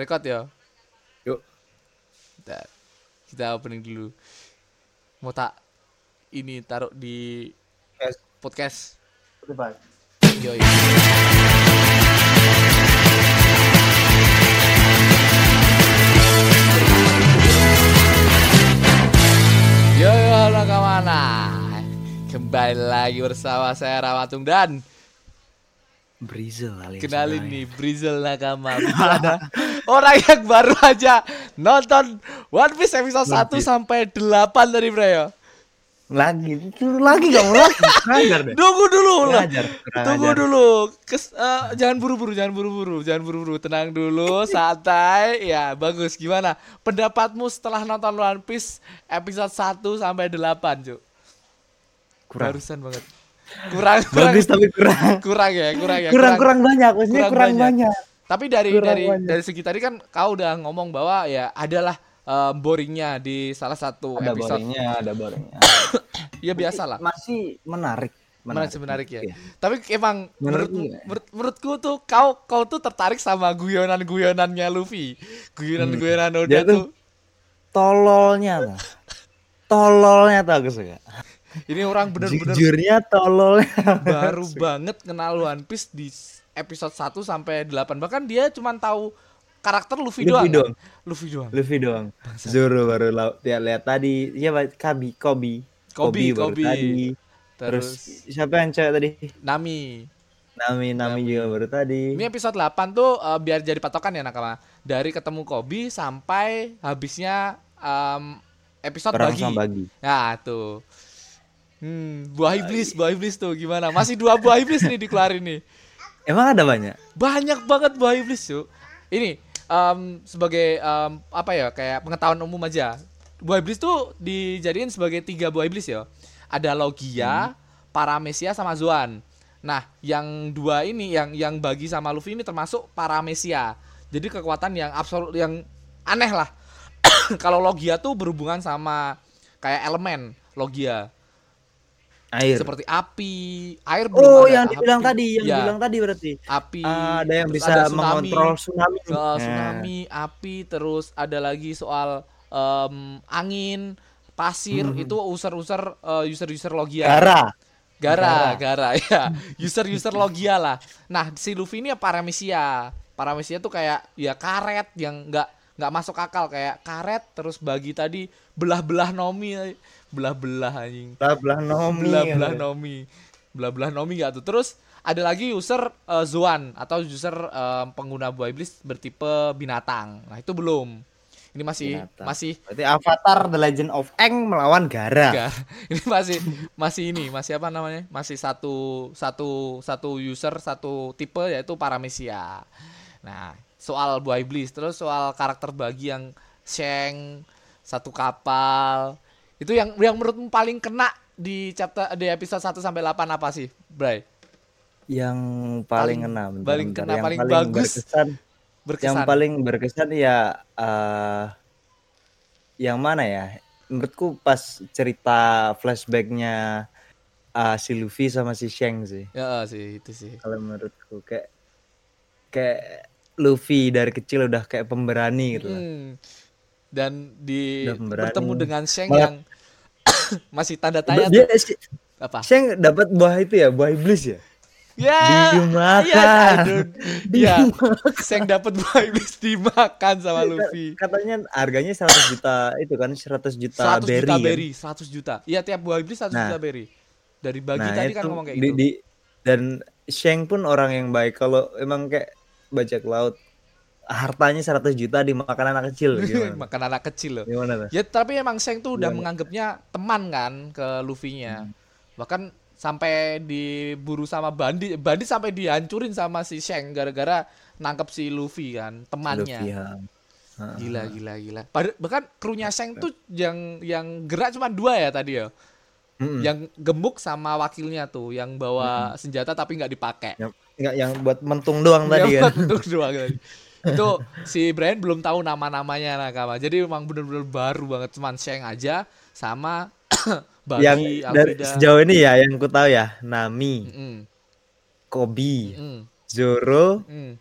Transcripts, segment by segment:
Record ya. Yuk. Bentar. Kita opening dulu. Mau tak ini taruh di Yes. podcast. Spotify. Yo, Yo, yo, halo ke mana? Kembali lagi bersama saya Ramatung dan Brizil alias kenalin Bray. nih Brizil Nakama Gimana? Orang yang baru aja nonton One Piece episode 1 One Piece. sampai 8 tadi bro ya Lagi, itu lagi gak mau lagi. Ngajar deh. Tunggu dulu lah kurang Tunggu dulu Kes, eh, Jangan buru-buru Jangan buru-buru Jangan buru-buru Tenang dulu Santai Ya bagus Gimana Pendapatmu setelah nonton One Piece Episode 1 sampai 8 Cuk Kurang. Barusan banget Kurang kurang, Bagus tapi kurang. kurang ya Kurang ya Kurang kurang banyak, maksudnya kurang kurang, banyak. banyak. Tapi dari Kurang dari banyak. dari segi tadi kan kau udah ngomong bahwa ya adalah eh, boringnya di salah satu Ada episode. boringnya, ada boringnya. Ya biasa lah. Masih menarik. Menarik menarik ya. Iya. Tapi emang menurut, Menurut menurut menurutku tuh kau kau tuh tertarik sama guyonan-guyonannya Luffy. Guyonan-guyonan Hmm. Oda tuh. tuh tololnya tuh. Tololnya tuh aku suka. Ini orang bener-bener Jujurnya tololnya. baru banget kenal One Piece di episode 1 sampai 8. Bahkan dia cuma tahu karakter Luffy, Luffy doang. kan? doang. Luffy doang. Luffy doang. Zoro baru dia lihat tadi. Siapa? Kabi, Kobi. Kobi, baru Kobi. tadi. Terus, Terus siapa yang cewek tadi? Nami. Nami, Nami juga baru tadi. Ini episode 8 tuh eh, biar jadi patokan ya nakama. Dari ketemu Kobi sampai habisnya em, episode Perang bagi. bagi. Nah, tuh. Hmm, buah iblis, buah iblis tuh gimana? Masih dua buah iblis nih dikeluarin nih. Emang ada banyak? Banyak banget buah iblis, yuk. Ini em, sebagai em, apa ya? Kayak pengetahuan umum aja. Buah iblis tuh dijadiin sebagai tiga buah iblis ya. Ada Logia, Paramesia sama Zoan. Nah, yang dua ini yang yang bagi sama Luffy ini termasuk Paramesia. Jadi kekuatan yang absolut yang aneh lah. Kalau Logia tuh berhubungan sama kayak elemen Logia Air. seperti api, air belum Oh, ada, yang dibilang api. tadi, yang Ya, dibilang tadi berarti. api. ada yang bisa ada tsunami. mengontrol tsunami. Nah, tsunami, api, terus ada lagi soal em, angin, pasir, itu user-user eh, user-user Logia. Hmm. Gara. Gara, gara, ya. User-user Logia lah. Nah, si Luffy ini ya Paramesia. Paramesia tuh kayak ya karet yang nggak nggak masuk akal kayak karet terus bagi tadi belah-belah Nomi, belah-belah anjing Belah Nomi. belah-belah Nomi. Belah-belah Nomi gak tuh. Terus ada lagi user eh, Zoan atau user eh, pengguna buah iblis bertipe binatang. Nah, itu belum. Ini masih Binatang. masih Berarti Avatar The Legend of Aang melawan Gara. enggak. Ini masih masih ini, masih apa namanya? Masih satu satu satu user satu tipe yaitu Paramesia. Nah, soal buah iblis, terus soal karakter bagi yang Sheng satu kapal. Itu yang yang menurutmu paling kena di chapter di episode 1 sampai 8 apa sih, Bray? Yang Paling- paling kena. paling kena, Yang paling bagus. Berkesan, Berkesan. yang paling berkesan ya eh yang mana ya? Menurutku pas cerita flashbacknya eh, si Luffy sama si Shang sih. Ya sih itu sih. Kalau menurutku kayak kayak Luffy dari kecil udah kayak pemberani gitu lah. Hmm. Dan di bertemu dengan Sheng Malah- yang masih tanda tanya Dia tuh si, apa? Shang dapat buah itu ya, buah iblis ya. Ya, Dimakan. iya. Iya, Sheng dapat buah iblis dimakan sama Luffy. Katanya harganya 100 juta itu kan 100 juta 100 berry. juta kan? berry, 100 juta. Iya, tiap buah iblis 100 Nah. juta berry. Dari bagi Nah, tadi kan ngomong kayak di- gitu. di- dan Sheng pun orang yang baik kalau emang kayak bajak laut hartanya 100 juta dimakan anak kecil gimana? Makan anak kecil loh. gimana tuh? Ya tapi emang Sheng tuh udah Gimana? menganggapnya teman kan ke Luffy-nya. Bahkan sampai diburu sama bandit, bandit sampai dihancurin sama si Sheng gara-gara nangkep si Luffy kan, temannya. Luffy, ya. Gila gila gila. Pad- bahkan krunya Sheng tuh yang yang gerak cuma dua ya tadi ya. Mm-mm. Yang gemuk sama wakilnya tuh yang bawa senjata tapi nggak dipakai. Yang enggak yang buat mentung doang tadi kan. bentuk doang tadi. itu si Brian belum tahu nama-namanya nakama. Jadi emang bener-bener baru banget cuman Sheng aja sama Bagi, yang dari Alvida. sejauh ini ya yang ku tahu ya Nami, Mm, Kobi, mm, Zoro, mm,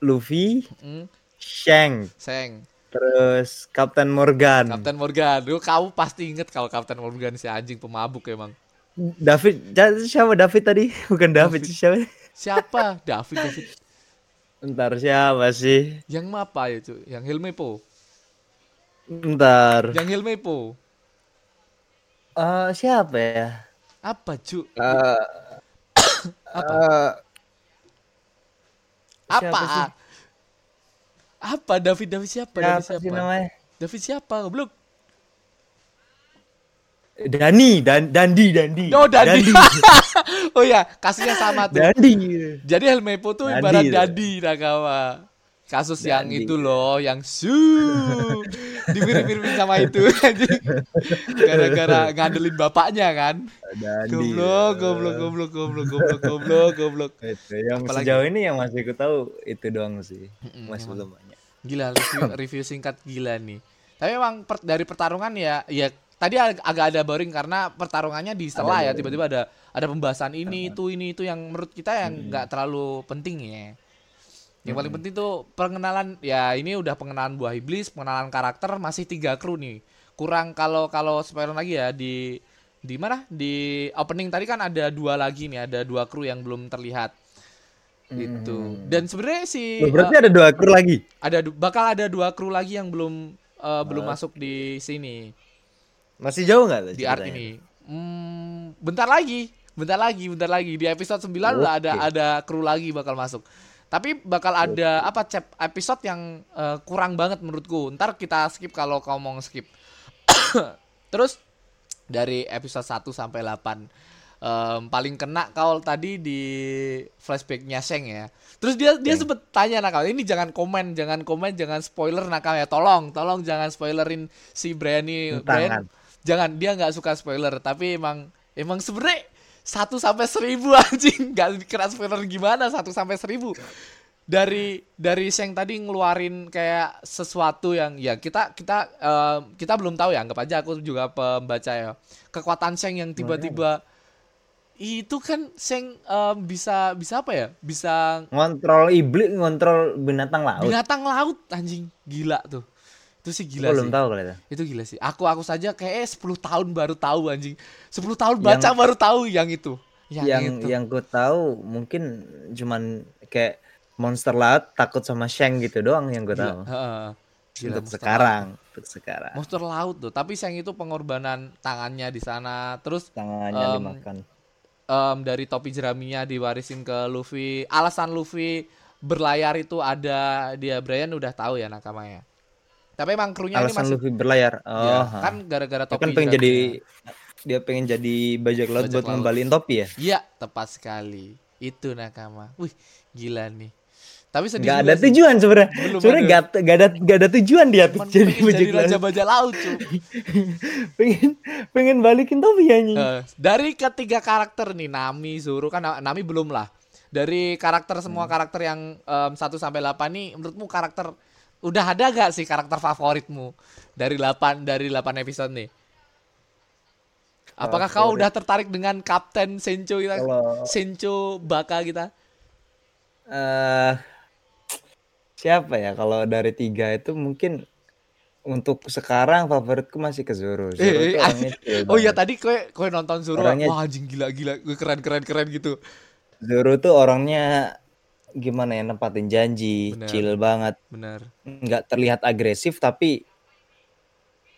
Luffy, mm. Shang, Seng. terus Kapten Morgan, Kapten Morgan. Lu kamu pasti inget kalau Kapten Morgan si anjing pemabuk emang. David, siapa David tadi? Bukan David, David. siapa? Siapa? David David. Ntar siapa sih? Yang apa ya, cuy? Yang Hilmepo. Ntar. Yang Hilmepo. Eh, siapa ya? Apa, cu? Eh, Apa? eh, Apa? siapa sih? Apa David David siapa? siapa David siapa? David siapa? Goblok. Dani, Dan Dandi, Dandi. Oh, Dandi. oh ya, kasusnya sama tuh. Dandi. Jadi Helmepo tuh Dandi ibarat tuh. Dadi Nakawa. Kasus yang Dandi. itu loh, yang su dimirip-miripin sama itu. Gara-gara ngandelin bapaknya kan. Dandi. Goblok, goblok, goblok, goblok, goblok, goblok, goblok. Itu yang Apalagi? sejauh ini yang masih aku tahu itu doang sih. Masih emang. belum banyak. Gila review, review singkat gila nih. Tapi memang per- dari pertarungan ya ya tadi ag- agak ada boring karena pertarungannya di setelah ya tiba-tiba ada ada pembahasan ini itu ini itu yang menurut kita yang nggak terlalu penting ya. Yang paling penting tuh pengenalan ya ini udah pengenalan buah iblis, pengenalan karakter masih tiga kru nih. Kurang kalau kalau spoiler lagi ya di di mana? Di opening tadi kan ada dua lagi nih ada dua kru yang belum terlihat. Itu dan sebenarnya si Loh, uh, berarti ada dua kru lagi. ada bakal ada dua kru lagi yang belum eh, belum masuk di sini Masih jauh nggak? di art ini. Hmm, bentar lagi, bentar lagi, bentar lagi di episode 9 udah ada ada kru lagi bakal masuk. Tapi bakal ada apa cep episode yang eh, kurang banget menurutku. Ntar kita skip kalau kau mau skip. Terus dari episode 1 sampai 8 em, paling kena kau tadi di flashbacknya Seng ya. Terus dia dia Seng. sempet tanya nakal ini jangan komen, jangan komen, jangan spoiler nakal ya. Tolong, tolong jangan spoilerin si Brian kan? Jangan dia nggak suka spoiler, tapi emang emang sebenernya satu sampai seribu anjing. Nggak kena spoiler gimana satu sampai seribu? Dari dari Seng tadi ngeluarin kayak sesuatu yang ya kita kita em, kita belum tahu ya anggap aja aku juga pembaca ya. Kekuatan Seng yang tiba-tiba itu kan Seng em, bisa bisa apa ya? Bisa Ngontrol iblis, ngontrol binatang laut. binatang laut anjing. Gila tuh itu sih Aku gila belum sih tahu kalau itu. itu gila sih aku aku saja kayak 10 tahun baru tahu anjing 10 tahun Yang- baca baru tahu yang itu yang, yang itu yang ku tahu mungkin cuman kayak monster laut takut sama Shang gitu doang yang gue Gila, tahu. heeh. Gila, Untuk monster sekarang, untuk sekarang. laut. monster laut tuh tapi Seng itu pengorbanan tangannya di sana terus Tangannya Em, dimakan. em, dari topi jeraminya diwarisin ke Luffy alasan Luffy berlayar itu ada dia Brian udah tahu ya nakamanya tapi emang krunya ini Alasan masih Luffy berlayar. Oh, ya, kan gara-gara Dia topi kan pengen jadi jeraminya. dia pengen jadi bajak laut Bajak buat laut. ngembaliin topi ya. Iya, tepat sekali. Itu nakama. Wih, gila nih. Tapi sedih juga ada sih. tujuan sebenarnya. Sebenarnya nggak nggak ada nggak ada tujuan dia Cuman jadi bajak jadi raja bajak laut, pengen pengen balikin topi anjing. Eh, dari ketiga karakter nih, Nami, Zoro kan Nami belum lah. Dari karakter Hmm. semua karakter yang em, 1 sampai 8 nih menurutmu karakter udah ada gak sih karakter favoritmu dari 8 dari 8 episode nih? Apakah kau Favorit. udah tertarik dengan Kapten Sencho kita? Sencho Baka kita? eh siapa ya kalau dari tiga itu mungkin untuk sekarang favoritku masih ke Zoro. Zoro Eh, eh, Oh iya tadi kowe kowe nonton Zoro, Orangnya- wah anjing gila gila, keren keren keren gitu. Zoro tuh orangnya gimana ya nempatin janji, Bener. chill banget, Bener. nggak terlihat agresif tapi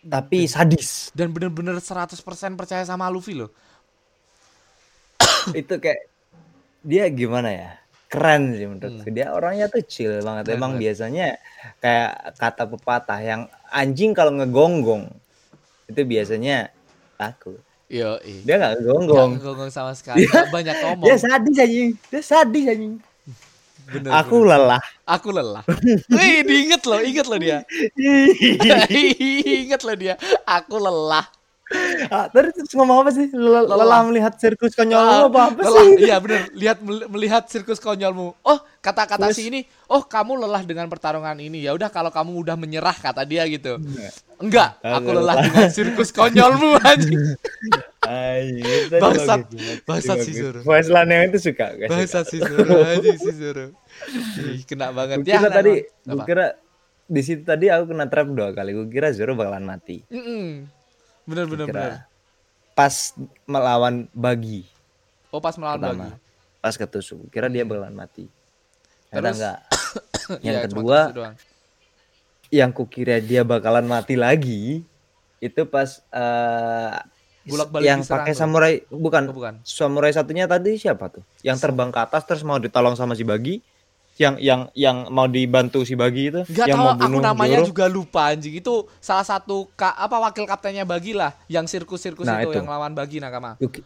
tapi sadis. Dan bener-bener 100% percaya sama Luffy loh. itu kayak dia gimana ya? Keren sih menurutku. Dia orangnya tuh chill banget. Hmm. Keren Emang biasanya kayak kata pepatah yang anjing kalau ngegonggong itu biasanya takut. Yo, ih. Dia Gak ngegonggong. ngomong sama sekali, gak banyak ngomong. Dia sadis anjing. Dia sadis anjing. Bener, Aku bener. lelah. aku lelah. Wih, diinget loh, inget loh dia. inget loh dia. Aku lelah. Ah, terus terus ngomong apa sih? Lelah, Lelah. lelah melihat sirkus konyol Ah, apa apa lelah. sih? Iya bener, lihat mel- melihat sirkus konyolmu. Oh, kata-kata si ini, oh kamu lelah dengan pertarungan ini. Ya udah kalau kamu udah menyerah kata dia gitu. Enggak, aku lelah dengan sirkus konyolmu anjing. Tadi Bangsat. Bangsat si. Zoro. Line yang itu suka guys. Bahasa si Zoro anjing si Zoro. Kena banget Ya, tadi, gue kira di situ tadi aku kena trap dua kali. Gue kira Zoro bakalan mati. Mm-mm. Bener bener bener. pas melawan Bagi Oh pas melawan pertama. bagi. Pas ketusuk. Kira dia bakalan mati. Terus? enggak. Yang cuma kedua, yang kukira dia bakalan mati lagi itu pas eh Bolak-balik yang pakai samurai bukan Oh, bukan. samurai satunya tadi siapa tuh yang terbang ke atas terus mau ditolong sama si Bagi yang yang yang mau dibantu si Bagi itu Gak yang tahu mau aku bunuh namanya Zoro. juga lupa anjing. Itu salah satu ka, apa wakil kaptennya Bagi lah yang sirkus-sirkus Nah, itu, itu. yang lawan Bagi nakama. Kuki-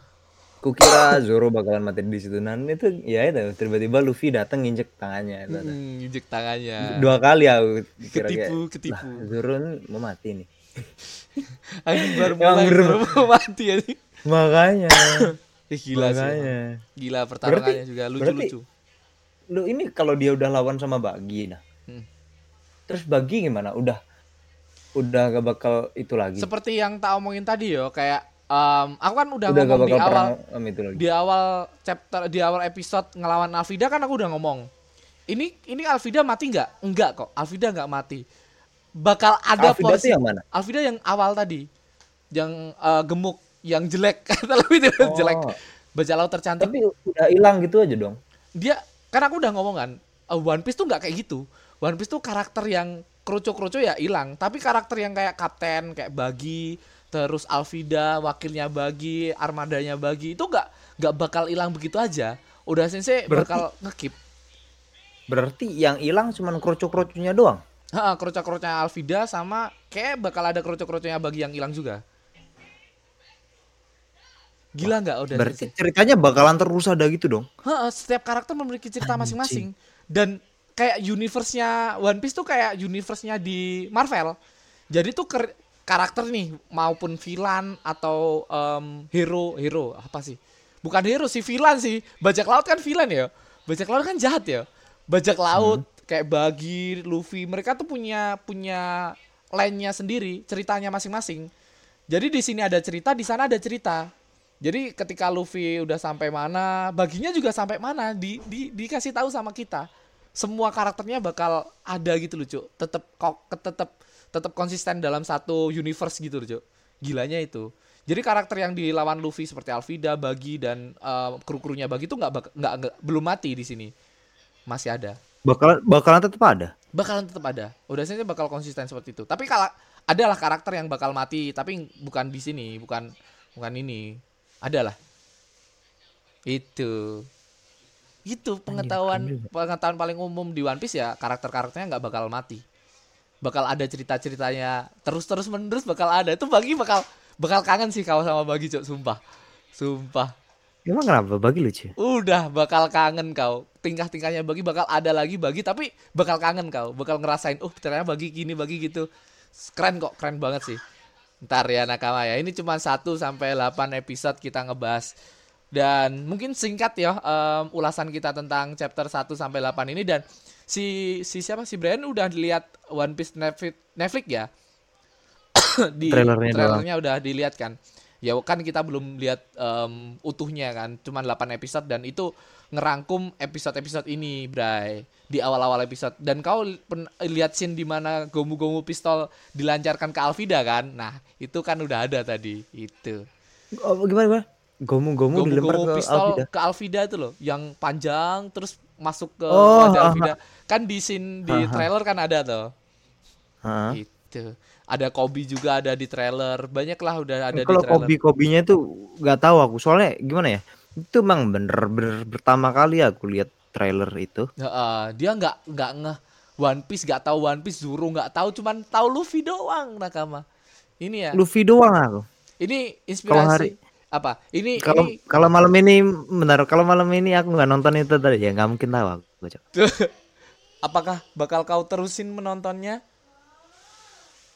kukira Zoro bakalan mati di situ nah itu ya itu tiba-tiba Luffy datang nginjek tangannya itu. Hmm, injek tangannya. dua kali aku kira kayak, Ketipu, ketipu. "Lah, Zoro mau mati nih Anjing baru mulai baru mau mati anjing. makanya Eh, gila sih. makanya emang. Gila pertarungannya juga lucu-lucu. Lu ini kalau dia udah lawan sama Bagi nah. Hmm. terus Bagi gimana? Udah udah gak bakal itu lagi. Seperti yang tak omongin tadi yo, kayak em, aku kan udah, udah gak ngomong di awal perang itu lagi. di awal chapter di awal episode ngelawan Alvida kan aku udah ngomong ini ini Alvida mati nggak? Enggak kok Alvida nggak mati. Bakal ada Alvida porsi yang mana? Alvida yang awal tadi yang eh, gemuk yang jelek. Kata itu? Oh. jelek bajak laut tercantik tapi udah hilang gitu aja dong? Dia kan aku udah ngomong kan eh, One Piece tuh nggak kayak gitu. One Piece tuh karakter yang kroco-kroco ya hilang. Tapi karakter yang kayak kapten kayak Bagi terus Alvida wakilnya Bagi armadanya Bagi itu nggak nggak bakal hilang begitu aja. Udah sensei Berarti- bakal ngekip berarti yang hilang cuman kerucuk-kerucuknya doang? Heeh, kroco-kroconya Alvida sama kayak bakal ada kroco-kroconya Bagi yang hilang juga gila nggak udah berarti sensei? ceritanya bakalan terus ada gitu dong Heeh, setiap karakter memiliki cerita masing-masing dan kayak universe-nya One Piece tuh kayak universe-nya di Marvel. Jadi tuh ker- karakter nih maupun villain atau em, hero hero apa sih? Bukan hero sih villain sih. Bajak laut kan villain ya. Bajak laut kan jahat ya. Bajak laut kayak Bagi, Luffy, mereka tuh punya punya line-nya sendiri, ceritanya masing-masing. Jadi di sini ada cerita, di sana ada cerita. Jadi ketika Luffy udah sampai mana, baginya juga sampai mana, di, di dikasih tahu sama kita. Semua karakternya bakal ada gitu loh, Cuk. Tetap kok tetap tetap konsisten dalam satu universe gitu loh, Cuk. Gilanya itu. Jadi karakter yang dilawan Luffy seperti Alvida, Bagi dan eh, kru-krunya Bagi itu nggak nggak belum mati di sini. Masih ada. bakalan bakalan tetap ada Bakalan tetap ada. Udah saja bakal konsisten seperti itu. Tapi kalau adalah karakter yang bakal mati, tapi bukan di sini, bukan bukan ini. Adalah. Itu. Itu pengetahuan pengetahuan paling umum di One Piece ya karakter-karakternya nggak bakal mati. Bakal ada cerita-ceritanya terus-terus menerus bakal ada. Itu bagi bakal bakal kangen sih kalau sama bagi cok sumpah. Sumpah. emang kenapa bagi lucu Udah bakal kangen kau. Tingkah-tingkahnya bagi bakal ada lagi bagi tapi bakal kangen kau. Bakal ngerasain, oh ternyata bagi gini, bagi gitu. Keren kok, keren banget sih. Ntar ya nakama ya. Ini cuma 1 sampai 8 episode kita ngebahas. Dan mungkin singkat ya em, ulasan kita tentang chapter 1 sampai 8 ini dan si si siapa si Brian udah lihat One Piece Netflix, Netflix ya. di Trailernya doang. trailernya udah dilihat kan. Ya kan kita belum lihat em, utuhnya kan, cuman 8 episode dan itu ngerangkum episode-episode ini, Bray, di awal-awal episode. Dan kau pen- lihat scene di mana gomu-gomu pistol dilancarkan ke Alvida kan? Nah, itu kan udah ada tadi, itu. oh, gimana gimana gomu gomu dilempar Gomu-gomu ke pistol Alvida ke Alvida itu loh, yang panjang terus masuk ke Oh, wajah Alvida. Kan di scene di trailer kan ada tuh. Itu. Ada Kobe juga ada di trailer. Banyak lah udah ada di kalau trailer. kopi kopinya itu nggak tahu aku. Soalnya gimana ya? Itu emang bener-bener pertama kali aku lihat trailer itu. Heeh, dia nggak nggak ngeh. One Piece nggak tahu One Piece Zoro nggak tahu. Cuman tahu Luffy doang nakama. Ini ya. Luffy doang aku. Ini inspirasi hari- apa? Ini kalau ini kalau malam ini benar kalau malam ini aku nggak nonton itu tadi. Ya nggak mungkin tahu aku apakah bakal kau terusin menontonnya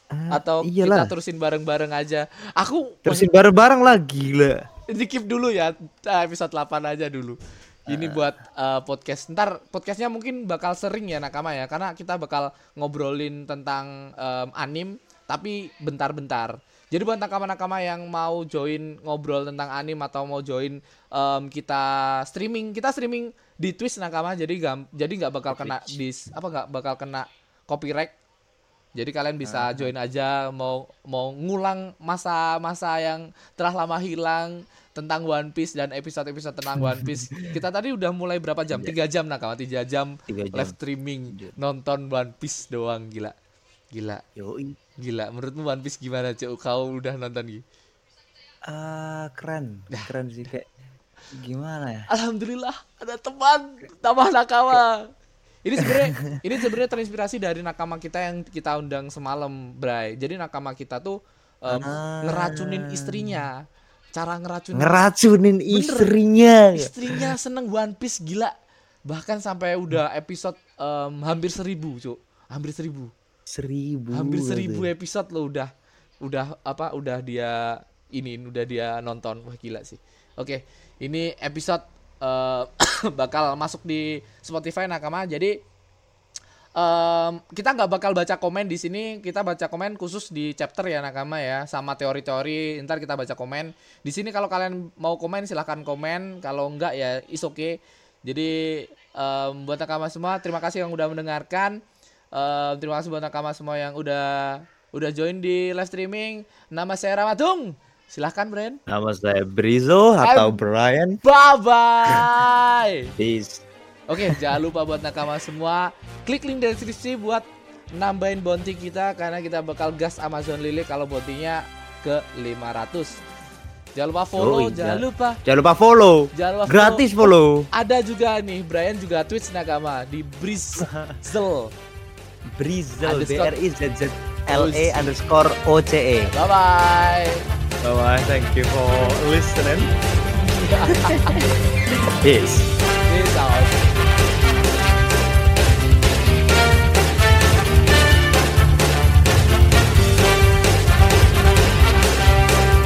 Ah, atau iyalah. kita terusin bareng-bareng aja. Aku terusin bareng-bareng lah gila. Di keep dulu ya eh, episode 8 aja dulu. Ini buat eh, podcast. Ntar podcastnya mungkin bakal sering ya nakama ya. Karena kita bakal ngobrolin tentang em, anim tapi bentar-bentar. Jadi buat nakama-nakama yang mau join ngobrol tentang anim atau mau join em, kita streaming kita streaming di Twitch nakama. Jadi gam, jadi nggak bakal kena dis apa nggak bakal kena copyright Jadi kalian bisa join aja mau mau ngulang masa-masa yang telah lama hilang tentang One Piece dan episode-episode tentang One Piece. Kita tadi udah mulai berapa jam? Tiga jam nakama, tiga jam, Tiga jam. live streaming nonton One Piece doang gila. Gila, Yoi. gila. Menurutmu One Piece gimana, Cuk? Kau udah nonton gitu? Ah, keren. Keren sih kayak gimana ya? Alhamdulillah ada teman tambah nakama. Ini sebenarnya ini sebenarnya terinspirasi dari nakama kita yang kita undang semalam, Bray. Jadi nakama kita tuh em, Ah. ngeracunin istrinya. Cara ngeracunin Ngeracunin istrinya. istrinya seneng One Piece gila. Bahkan sampai udah episode em, hampir seribu, Cuk. Hampir seribu. Seribu. Hampir seribu katanya. episode lo udah udah apa udah dia ini udah dia nonton wah gila sih oke ini episode eh, bakal masuk di Spotify nakama. Jadi em, kita nggak bakal baca komen di sini. Kita baca komen khusus di chapter ya nakama ya sama teori-teori. Ntar kita baca komen. Di sini kalau kalian mau komen silahkan komen. Kalau enggak ya is okay. Jadi em, buat nakama semua terima kasih yang udah mendengarkan. Em, terima kasih buat nakama semua yang udah udah join di live streaming. Nama saya Ramadung silahkan Bren Nama saya Brizo atau Am- Brian. bye bye Peace. Oke, jangan lupa buat nakama semua klik link dari deskripsi buat nambahin bounty kita karena kita bakal gas Amazon Lily kalau bounty-nya ke 500. Jangan lupa follow, Yoi, jangan jangan- lupa. Jangan lupa follow. Jangan lupa Gratis follow. Ada juga nih Brian juga Twitch nakama di Brizzle. Brizel. B. R I Z Z L E underscore O C E. Bye bye. Bye bye. Thank you for listening. Peace.